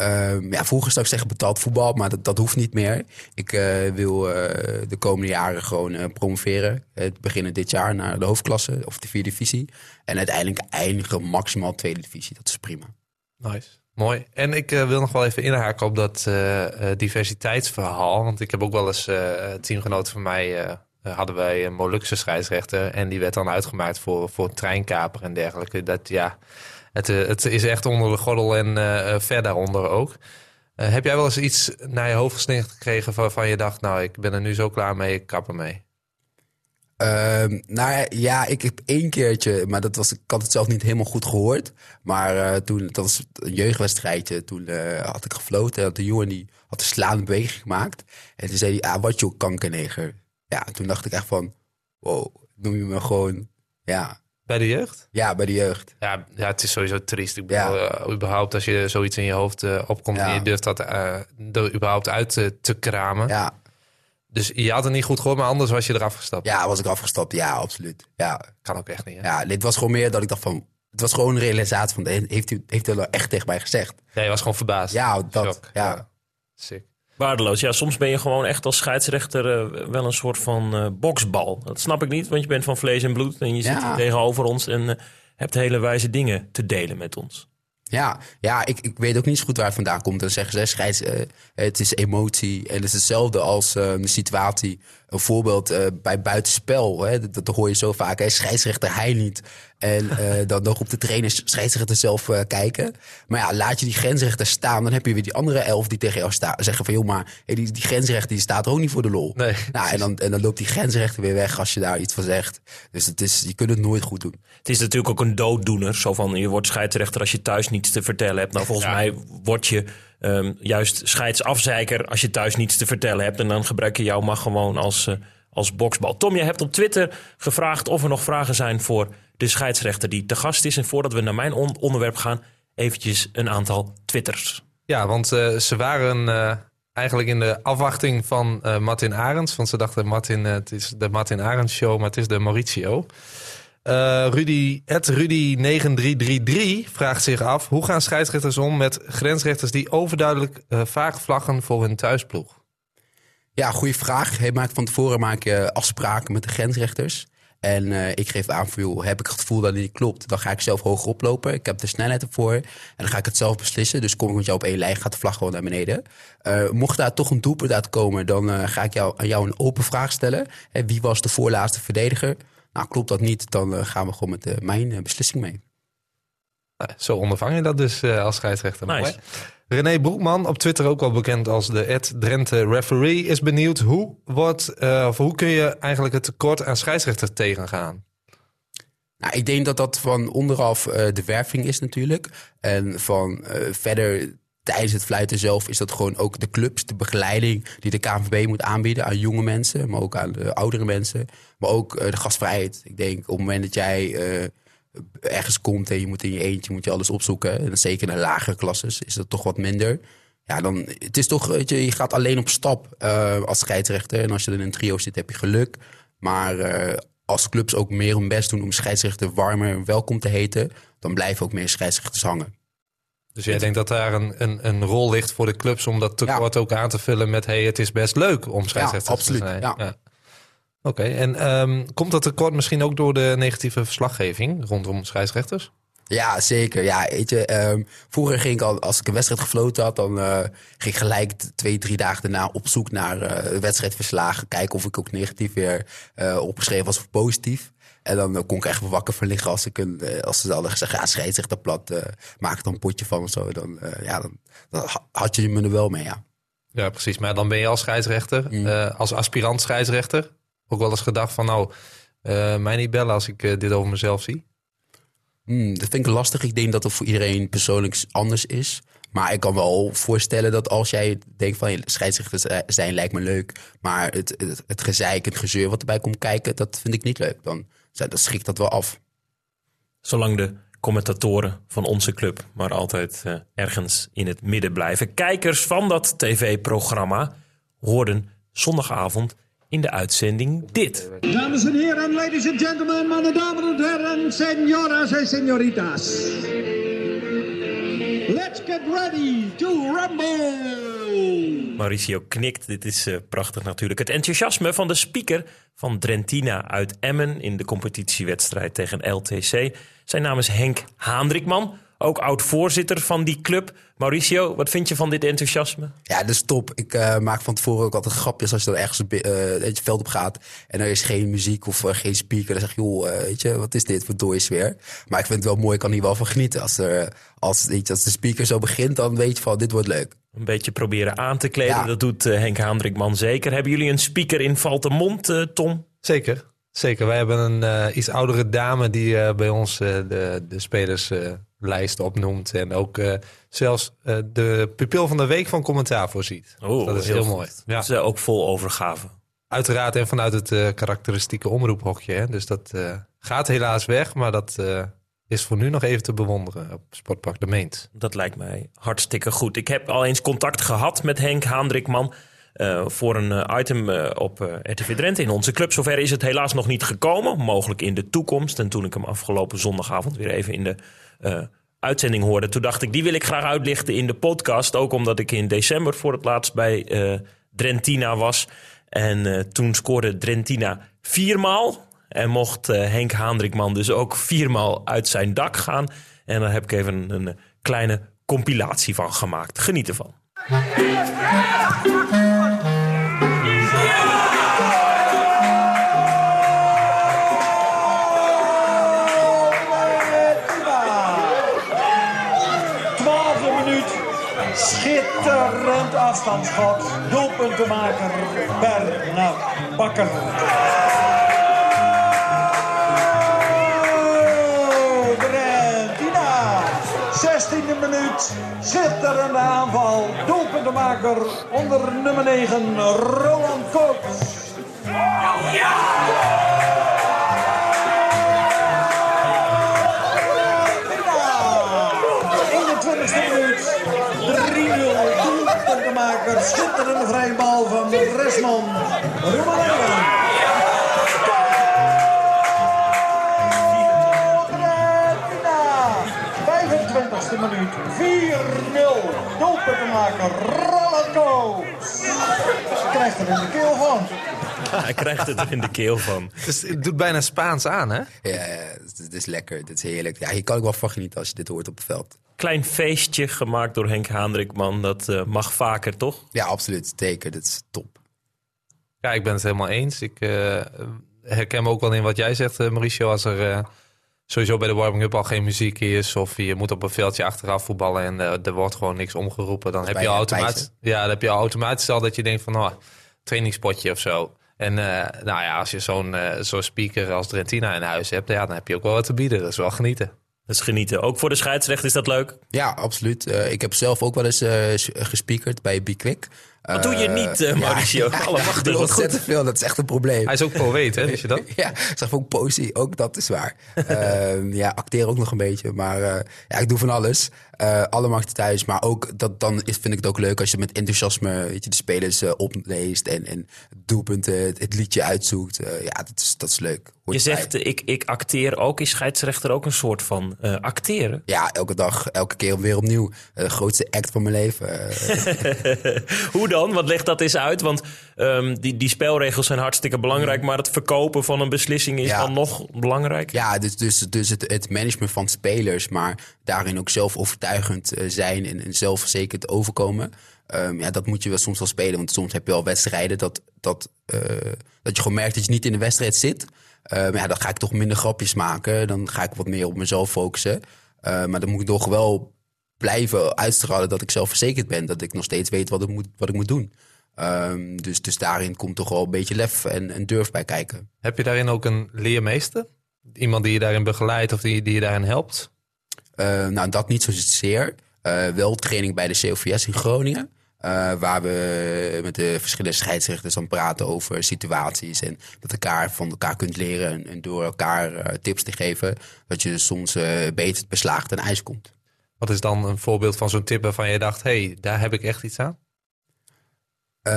Ehm, ja, vroeger zou ik zeggen betaald voetbal, maar dat, dat hoeft niet meer. Ik eh, wil eh, de komende jaren gewoon eh, promoveren. Het beginnen dit jaar naar de hoofdklasse of de vierde divisie. En uiteindelijk eindigen maximaal tweede divisie. Dat is prima. Nice. Mooi. En ik wil nog wel even inhaken op dat diversiteitsverhaal. Want ik heb ook wel eens teamgenoten van mij. hadden wij een Molukse scheidsrechter. En die werd dan uitgemaakt voor, voor treinkaper en dergelijke. Dat ja, het, eh, het is echt onder de gordel en eh, ver daaronder ook. Heb jij wel eens iets naar je hoofd gesneden gekregen waarvan je dacht, nou, ik ben er nu zo klaar mee, ik kap ermee? Ehm, nou ja, ik heb één keertje, maar dat was, ik had het zelf niet helemaal goed gehoord. Maar toen, dat was een jeugdwedstrijdje, toen had ik gefloten. Had de jongen die had een slaande beweging gemaakt. En toen zei hij, ah, wat joh, kankerneger. Ja, toen dacht ik echt van, wow, noem je me gewoon, ja, Bij de jeugd? ja bij de jeugd. Ja, ja, het is sowieso triest. Ik Ja. bedoel, eh, überhaupt als je zoiets in je hoofd eh, opkomt Ja. en je durft dat eh, er überhaupt uit te, kramen. Ja, Dus je had het niet goed gehoord, maar anders was je eraf gestapt. ja, was ik afgestapt, ja, absoluut. Ja, Kan ook echt niet. Hè? ja, dit was gewoon meer dat ik dacht van, het was gewoon een realisatie van, heeft hij heeft hij dat echt tegen mij gezegd? Ja, je was gewoon verbaasd. Ja, dat, Shock. ja. Sick. Waardeloos. Ja, soms ben je gewoon echt als scheidsrechter eh, wel een soort van eh, boksbal. Dat snap ik niet, want je bent van vlees en bloed en je zit Ja. tegenover ons en eh, hebt hele wijze dingen te delen met ons. Ja, ja ik, ik weet ook niet zo goed waar het vandaan komt. Dan zeggen ze, scheids, het is emotie. En het is hetzelfde als een situatie. Een voorbeeld bij buitenspel. Hè, dat, dat hoor je zo vaak. Hè, scheidsrechter, hij niet. En eh, dan, dan roept de trainer scheidsrechter zelf eh, kijken. Maar ja, laat je die grensrechter staan. Dan heb je weer die andere elf die tegen jou staan. Zeggen van, joh, maar hey, die, die grensrechter die staat ook niet voor de lol. Nee. Nou, en, dan, en dan loopt die grensrechter weer weg als je daar iets van zegt. Dus het is, je kunt het nooit goed doen. Het is natuurlijk ook een dooddoener. Zo van, je wordt scheidsrechter als je thuis niets te vertellen hebt. Nou, volgens Ja. mij word je ehm, juist scheidsafzeiker als je thuis niets te vertellen hebt. En dan gebruik je jou maar gewoon als, eh, als boksbal. Tom, je hebt op Twitter gevraagd of er nog vragen zijn voor de scheidsrechter die te gast is. En voordat we naar mijn on- onderwerp gaan, eventjes een aantal twitters. Ja, want eh, ze waren eh, eigenlijk in de afwachting van eh, Martin Arends. Want ze dachten, Martin, het is de Martin Arends show, maar het is de Mauricio. Eh Rudy, het Rudy9333 vraagt zich af... hoe gaan scheidsrechters om met grensrechters... die overduidelijk eh, vaag vlaggen voor hun thuisploeg? Ja, goede vraag. Hij maakt van tevoren maak je afspraken met de grensrechters. En eh, ik geef aan voor, joh, heb ik het gevoel dat het niet klopt, dan ga ik zelf hoger oplopen. Ik heb de snelheid ervoor en dan ga ik het zelf beslissen. Dus kom ik met jou op één lijn, gaat de vlag gewoon naar beneden. Eh, mocht daar toch een doelpunt uitkomen, dan eh, ga ik jou, aan jou een open vraag stellen. Hè, wie was de voorlaatste verdediger? Nou, klopt dat niet, dan gaan we gewoon met mijn beslissing mee. Nou, zo ondervang je dat dus eh, als scheidsrechter. Nice. Mooi. René Broekman, op Twitter ook wel bekend als de Ed Drenthe referee, is benieuwd hoe, wordt, eh, of hoe kun je eigenlijk het tekort aan scheidsrechters tegengaan? Nou, ik denk dat dat van onderaf eh, de werving is natuurlijk. En van eh, verder tijdens het fluiten zelf is dat gewoon ook de clubs, de begeleiding die de KNVB moet aanbieden aan jonge mensen, maar ook aan de oudere mensen. Maar ook de gastvrijheid. Ik denk op het moment dat jij ergens komt en je moet in je eentje moet je alles opzoeken, en zeker in de lagere klasses is dat toch wat minder. Ja, dan, het is toch, weet je, je gaat alleen op stap eh, als scheidsrechter. En als je er in een trio zit, heb je geluk. Maar eh, als clubs ook meer hun best doen om scheidsrechter warmer en welkom te heten, dan blijven ook meer scheidsrechters hangen. Dus jij denkt dat daar een, een, een rol ligt voor de clubs om dat tekort ook aan te vullen met hey, het is best leuk om scheidsrechter absoluut, te zijn. ja. Oké, en ehm, komt dat tekort misschien ook door de negatieve verslaggeving rondom scheidsrechters? Ja, zeker. Ja, weet je, ehm, vroeger ging ik al, als ik een wedstrijd gefloten had, dan eh, ging ik gelijk twee, drie dagen daarna op zoek naar eh, wedstrijdverslagen. Kijken of ik ook negatief weer eh, opgeschreven was of positief. En dan kon ik echt wakker van liggen als, ik een, als ze hadden gezegd, ja, scheidsrechter plat, maak er dan een potje van of zo. Dan, ja, dan, dan ha- had je me er wel mee, ja. Ja, precies. Maar dan ben je als scheidsrechter, Mm. als aspirant scheidsrechter, ook wel eens gedacht van nou, eh, mij niet bellen als ik eh, dit over mezelf zie. Hmm, dat vind ik lastig. Ik denk dat het voor iedereen persoonlijk anders is. Maar ik kan wel voorstellen dat als jij denkt van... hey, scheidsrechters eh, zijn lijkt me leuk... maar het, het, het gezeik, het gezeur wat erbij komt kijken... dat vind ik niet leuk. Dan, dan schrikt dat wel af. Zolang de commentatoren van onze club maar altijd eh, ergens in het midden blijven. Kijkers van dat tv-programma hoorden zondagavond in de uitzending dit. Dames en heren, ladies and gentlemen, meine dames en heren, señoras en señoritas. Let's get ready to rumble! Mauricio knikt. Dit is eh, prachtig natuurlijk. Het enthousiasme van de speaker van Drentina uit Emmen in de competitiewedstrijd tegen LTC. Zijn naam is Henk Haandrikman, ook oud-voorzitter van die club. Mauricio, wat vind je van dit enthousiasme? Ja, dat is top. Ik eh, maak van tevoren ook altijd grapjes als je dan ergens eh, het veld op gaat en er is geen muziek of eh, geen speaker. Dan zeg je, joh, eh, weet je, wat is dit voor dooie sfeer? Maar ik vind het wel mooi, ik kan hier wel van genieten. Als, er, als, weet je, als de speaker zo begint, dan weet je van, dit wordt leuk. Een beetje proberen aan te kleden. Ja. Dat doet Henk Haandrikman zeker. Hebben jullie een speaker in Valtemont, Tom? Zeker, zeker. Wij hebben een eh, iets oudere dame die eh, bij ons de, de spelerslijst opnoemt. En ook eh, zelfs eh, de pupil van de week van commentaar voorziet. Oh, dat is heel mooi. Ja. Dat is eh, ook vol overgave. Uiteraard en vanuit het karakteristieke omroephokje. Hè. Dus dat gaat helaas weg, maar dat is voor nu nog even te bewonderen op Sportpark de Meent. Dat lijkt mij hartstikke goed. Ik heb al eens contact gehad met Henk Haandrikman. Eh, voor een eh, item eh, op eh, RTV Drenthe in onze club. Zover is het helaas nog niet gekomen. Mogelijk in de toekomst. En toen ik hem afgelopen zondagavond weer even in de uitzending hoorde. Toen dacht ik, die wil ik graag uitlichten in de podcast. Ook omdat ik in december voor het laatst bij Drentina was. En toen scoorde Drentina viermaal. En mocht Henk Haandrikman dus ook viermaal uit zijn dak gaan. En daar heb ik even een, een kleine compilatie van gemaakt. Geniet ervan. Afstandsschot. Doelpuntenmaker Bernard Bakker. Brentina. 16e minuut. Schitterende aanval. Doelpuntenmaker onder nummer 9 Roland Koops. 21e Schitterende vrije bal van Resman. 25e minuut. 4-0 doelpuntenmaker Roland Koops. Krijgt er in de keel van. Hij krijgt het er in de keel van. Dus het doet bijna Spaans aan, hè? Ja, ja, dit is lekker, dit is heerlijk. Ja, hier kan ik wel van genieten als je dit hoort op het veld. Klein feestje gemaakt door Henk Haandrikman. Dat eh, mag vaker, toch? Ja, absoluut. Zeker, dit is top. Ja, ik ben het helemaal eens. Ik eh, herken me ook wel in wat jij zegt, eh, Mauricio. Als er eh, sowieso bij de warming-up al geen muziek is... of je moet op een veldje achteraf voetballen en eh, er wordt gewoon niks omgeroepen... dan heb je, automatisch, ja, dan heb je al automatisch al dat je denkt van... Oh, trainingspotje of zo. En eh, nou ja, als je zo'n eh, zo'n speaker als Drentina in huis hebt... Ja, dan heb je ook wel wat te bieden. Dat is wel genieten. Dat is genieten. Ook voor de scheidsrechter is dat leuk. Ja, absoluut. Eh, ik heb zelf ook wel eens eh gespiekerd bij Bikwik. Wat doe je niet, eh, Mauricio? Alle ik wachten, doe wat ontzettend veel. Dat is echt een probleem. Hij is ook poëet, hè? Wist je dat? Ja, zeg ook poëzie, ook dat is waar. Ehm, ja, acteer ook nog een beetje, maar eh, ja, ik doe van alles. Eh alle markten thuis, maar ook dat, dan is, vind ik het ook leuk als je met enthousiasme weet je, de spelers eh, opleest en, en doelpunten, het, het liedje uitzoekt. Eh, ja, dat is, dat is leuk. Hoort Je zegt, ik, ik acteer ook. Is scheidsrechter ook een soort van eh, acteren? Ja, elke dag, elke keer weer opnieuw. De grootste act van mijn leven. Hoe dan? Wat legt dat eens uit? Want ehm, die, die spelregels zijn hartstikke belangrijk, maar het verkopen van een beslissing is Ja. dan nog belangrijk. ja, dus, dus, dus het, het management van spelers, maar daarin ook zelf overtuigend eh, zijn en, en zelfverzekerd overkomen. Ehm, ja, dat moet je wel soms wel spelen. Want soms heb je wel wedstrijden dat, dat, eh, dat je gewoon merkt dat je niet in de wedstrijd zit. Ehm, ja, dan ga ik toch minder grapjes maken. Dan ga ik wat meer op mezelf focussen. Maar dan moet ik toch wel blijven uitstralen dat ik zelfverzekerd ben. Dat ik nog steeds weet wat ik moet, wat ik moet doen. Ehm, dus, dus daarin komt toch wel een beetje lef en, en durf bij kijken. Heb je daarin ook een leermeester? Iemand die je daarin begeleidt of die, die je daarin helpt? Eh, nou, dat niet zozeer. Eh wel training bij de COVS in Groningen. eh, waar we met de verschillende scheidsrechters dan praten over situaties. En dat elkaar van elkaar kunt leren. En, en door elkaar tips te geven. Dat je soms beter beslagen ten ijs komt. Wat is dan een voorbeeld van zo'n tip waarvan je dacht... hé, hey, daar heb ik echt iets aan? Eh,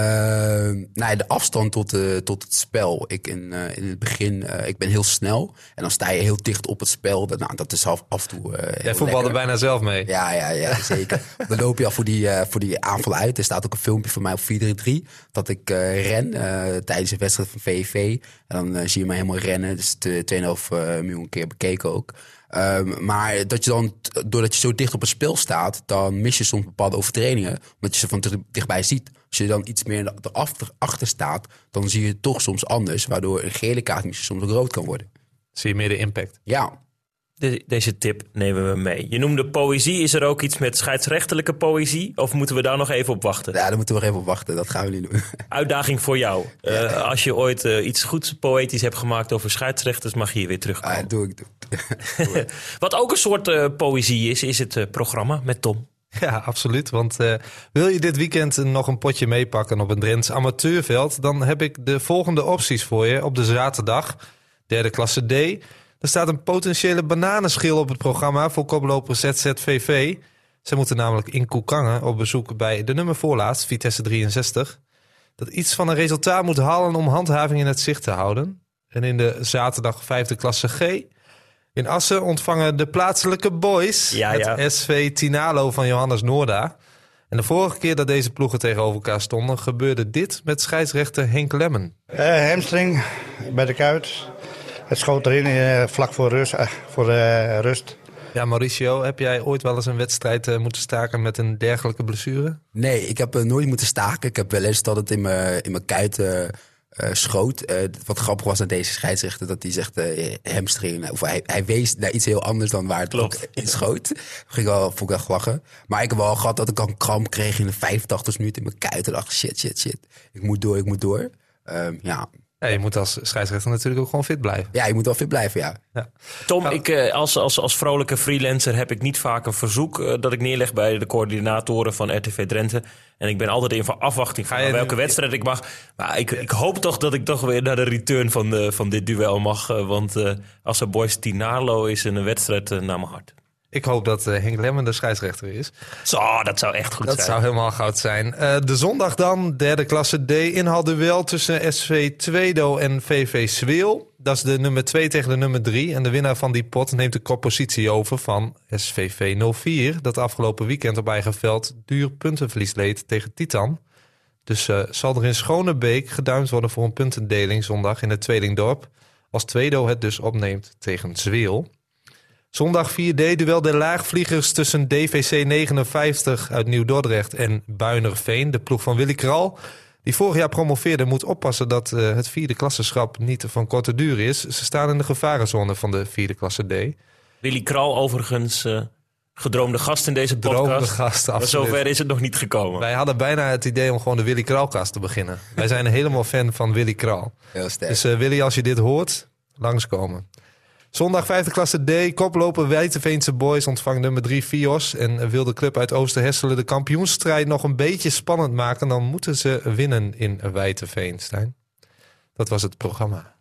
nou ja, de afstand tot, eh, tot het spel. Ik in, eh, in het begin, eh, ik ben heel snel. En dan sta je heel dicht op het spel. Dat, nou, dat is af, af en toe Jij voetbalde bijna zelf mee. Ja, ja, ja, zeker. Dan loop je al voor die, voor die aanval uit. Er staat ook een filmpje van mij op 433 dat ik ren tijdens een wedstrijd van VVV. En dan zie je mij helemaal rennen. Dus de 2,5 eh, miljoen keer bekeken ook. Ehm, maar dat je dan, doordat je zo dicht op het spel staat, dan mis je soms bepaalde overtredingen. Omdat je ze van dichtbij ziet. Als je dan iets meer erachter achter staat, dan zie je het toch soms anders. Waardoor een gele kaart misschien soms ook rood kan worden. Zie je meer de impact. Ja, De- deze tip nemen we mee. Je noemde poëzie. Is er ook iets met scheidsrechtelijke poëzie? Of moeten we daar nog even op wachten? ja daar moeten we nog even op wachten. Dat gaan we niet doen. Uitdaging voor jou. Eh, als je ooit eh, iets goeds poëtisch hebt gemaakt over scheidsrechters, mag je hier weer terugkomen. Ah, doe ik. Doe. Wat ook een soort eh, poëzie is, is het programma met Tom. Ja, absoluut. Want eh, wil je dit weekend nog een potje meepakken op een Drents amateurveld... dan heb ik de volgende opties voor je op de zaterdag. Derde klasse D. Er staat een potentiële bananenschil op het programma voor koploper ZZVV. Ze moeten namelijk in Koekangen op bezoek bij de nummer voorlaatst, Vitesse 63. Dat iets van een resultaat moet halen om handhaving in het zicht te houden. En in de zaterdag vijfde klasse G... In Assen ontvangen de plaatselijke boys Ja, ja. het SV Tinalo van Johannes Noorda. En de vorige keer dat deze ploegen tegenover elkaar stonden, gebeurde dit met scheidsrechter Henk Lemmen. Eh, hamstring bij de kuit. Het schoot erin eh, vlak voor rust. eh, voor, eh, rust. Ja, Mauricio, heb jij ooit wel eens een wedstrijd moeten staken met een dergelijke blessure? Nee, ik heb nooit moeten staken. Ik heb wel eens dat het in mijn, in mijn kuit schoot. Eh, wat grappig was aan deze scheidsrechter, dat hij zegt eh, hamstring. Of hij, hij wees naar iets heel anders dan waar het Klopt. ook in schoot. Ging wel, vond ik echt lachen. Maar ik heb wel gehad dat ik al een kramp kreeg in de 85 minuut in mijn kuit. En dacht, shit, shit, shit. Ik moet door, ik moet door. Ehm, ja. Ja, je moet als scheidsrechter natuurlijk ook gewoon fit blijven. ja, je moet wel fit blijven, ja. Ja. Tom, ik, eh, als, als, als vrolijke freelancer heb ik niet vaak een verzoek eh, dat ik neerleg bij de coördinatoren van RTV Drenthe. En ik ben altijd in van afwachting van Ga je welke nu- wedstrijd ik mag. Maar ik, ik hoop toch dat ik toch weer naar de return van, de, van dit duel mag. eh, want eh, als er Boys Tinarlo is een wedstrijd naar mijn hart. Ik hoop dat eh, Henk Lemmen de scheidsrechter is. Zo, dat zou echt goed Dat zijn. zou helemaal goud zijn. Eh, de zondag dan, derde klasse D. Inhaalduel tussen SV Tweedo en VV Zweel. Dat is de nummer 2 tegen de nummer 3. En de winnaar van die pot neemt de koppositie over van SVV 04. Dat afgelopen weekend op eigen veld duur puntenverlies leed tegen Titan. Dus eh, zal er in Schonebeek geduimd worden voor een puntendeling zondag in het Tweelingdorp. Als Tweedo het dus opneemt tegen Zweel. Zondag 4D-duel de laagvliegers tussen DVC 59 uit Nieuw-Dordrecht en Buinerveen, de ploeg van Willy Kral. Die vorig jaar promoveerde, moet oppassen dat eh, het vierde klassenschap niet van korte duur is. Ze staan in de gevarenzone van de vierde klasse D. Willy Kral overigens eh, gedroomde gast in deze Droomde podcast. gast, maar zover is het nog niet gekomen. Wij hadden bijna het idee om gewoon de Willy Kralkast te beginnen. Wij zijn helemaal fan van Willy Kral. Heel sterk. Dus eh, Willy, als je dit hoort, langskomen. Zondag vijfde klasse D, koploper Wijteveense Boys ontvangt nummer 3 Fios. En wil de club uit Oosterhesselen de kampioensstrijd nog een beetje spannend maken... dan moeten ze winnen in Wijteveen, Stijn. Dat was het programma.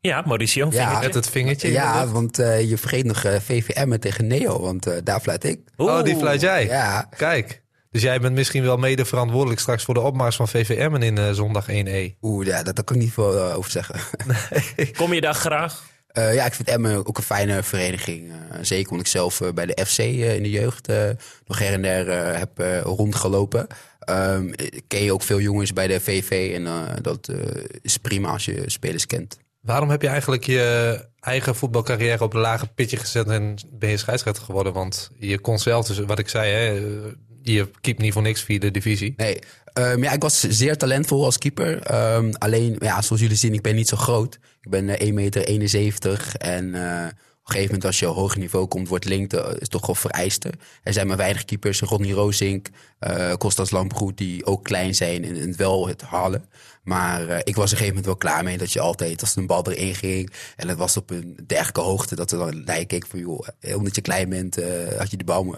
Ja, Mauricio. Ja. vingertje. Met het vingertje. Ja, want eh, je vergeet nog eh, VVM tegen Neo, want eh, daar fluit ik. Oh, die fluit jij. Ja, Kijk, Dus jij bent misschien wel mede verantwoordelijk straks voor de opmars van VVM in uh, zondag 1E. Oeh, ja, dat, daar kan ik niet veel uh, over zeggen. Kom je daar graag? Uh, ja, ik vind Emmen ook een fijne vereniging. zeker omdat ik zelf bij de FC in de jeugd nog her en der heb rondgelopen. Um, ken je ook veel jongens bij de VV en dat is prima als je spelers kent. Waarom heb je eigenlijk je eigen voetbalcarrière op een lage pitje gezet en ben je scheidsrechter geworden? Want je kon zelf, dus wat ik zei, hè, je keept niet voor niks via de divisie. Nee, um, ja, ik was zeer talentvol als keeper. Um, alleen, ja, zoals jullie zien, ik ben niet zo groot. Ik ben uh, 1,71 meter en uh, op een gegeven moment als je op hoger niveau komt, wordt lengte is toch wel vereiste. Er zijn maar weinig keepers, Rodney Roosink, uh, Kostas Lamproet, die ook klein zijn en, en wel het halen. Maar ik was op een gegeven moment wel klaar mee dat je altijd, als een bal erin ging en het was op een dergelijke hoogte, dat er dan je keek van, joh, omdat je klein bent, had je de bal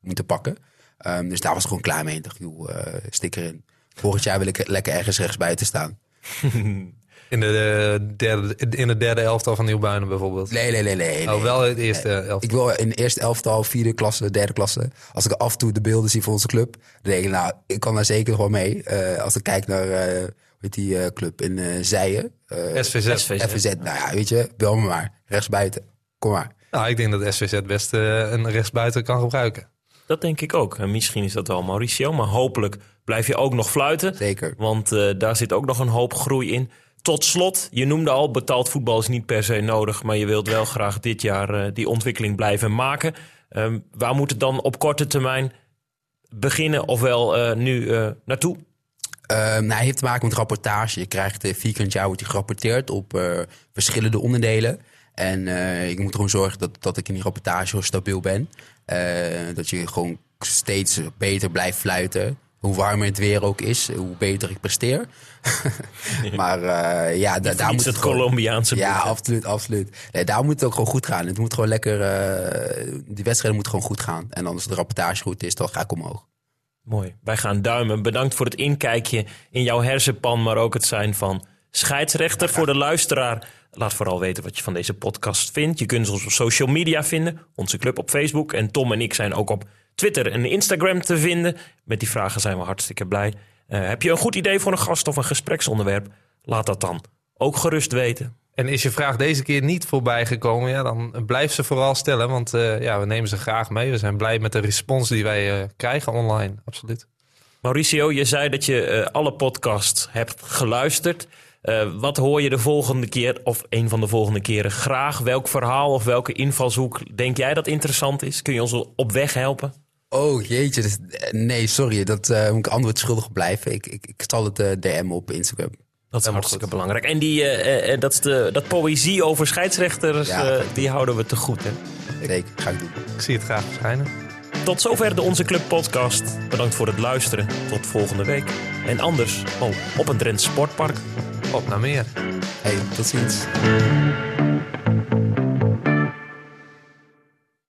moeten pakken. Um, dus daar was ik gewoon klaar mee. Ik dacht, joh, uh, stik erin. Volgend jaar wil ik lekker ergens rechts buiten staan. In de derde, in de derde elftal van Nieuwbuinen bijvoorbeeld? Nee, nee, nee. nee, oh, wel het eerste elftal? Ik wil in de eerste elftal, vierde klasse, derde klasse. Als ik af en toe de beelden zie voor onze club, dan denk ik, nou, ik kan daar zeker nog wel mee. Uh, als ik kijk naar, uh, weet die uh, club in uh, Zijen. SVZ. SVZ. FVZ. Nou ja, weet je, bel me maar. Rechtsbuiten. Kom maar. Nou, ik denk dat SVZ best een rechtsbuiten kan gebruiken. Dat denk ik ook. En misschien is dat wel Mauricio, maar hopelijk blijf je ook nog fluiten. Zeker. Want uh, daar zit ook nog een hoop groei in. Tot slot, je noemde al, betaald voetbal is niet per se nodig, maar je wilt wel graag dit jaar uh, die ontwikkeling blijven maken. Um, waar moet het dan op korte termijn beginnen, ofwel uh, nu naartoe? Uh, nou, hij heeft te maken met rapportage. Je krijgt uh, vierkant jaar wordt hij gerapporteerd op verschillende onderdelen. En ik moet gewoon zorgen dat, dat ik in die rapportage heel stabiel ben. Uh, dat je gewoon steeds beter blijft fluiten. Hoe warmer het weer ook is, hoe beter ik presteer. maar uh, ja, da daar moet het, het Colombiaanse Ja, absoluut, absoluut. Nee, daar moet het ook gewoon goed gaan. Het moet gewoon lekker, uh, die wedstrijden moeten gewoon goed gaan. En als de rapportage goed is, dan ga ik omhoog. Mooi. Wij gaan duimen. Bedankt voor het inkijkje in jouw hersenpan, maar ook het zijn van scheidsrechter. Voor de luisteraar, laat vooral weten wat je van deze podcast vindt. Je kunt ons op social media vinden, onze club op Facebook. En Tom en ik zijn ook op Twitter en Instagram te vinden. Met die vragen zijn we hartstikke blij. Uh, heb je een goed idee voor een gast of een gespreksonderwerp? Laat dat dan ook gerust weten. En is je vraag deze keer niet voorbij gekomen, ja, dan blijf ze vooral stellen. Want uh, ja, we nemen ze graag mee. We zijn blij met de respons die wij uh, krijgen online. Absoluut. Mauricio, je zei dat je alle podcasts hebt geluisterd. Uh, wat hoor je de volgende keer, of een van de volgende keren, graag? Welk verhaal of welke invalshoek denk jij dat interessant is? Kun je ons op weg helpen? Oh jeetje, dus, nee, sorry, dat uh, moet ik antwoord schuldig blijven. Ik, ik, ik zal het uh, DM op Instagram. Dat is hartstikke goed. belangrijk. En die, dat, is de, dat poëzie over scheidsrechters, ja, die houden we te goed, hè? Zeker, ga ik doen. Ik zie het graag verschijnen. Tot zover de Onze Club podcast. Bedankt voor het luisteren. Tot volgende week. En anders, oh, op een Drents Sportpark. Op naar meer. Hey, tot ziens.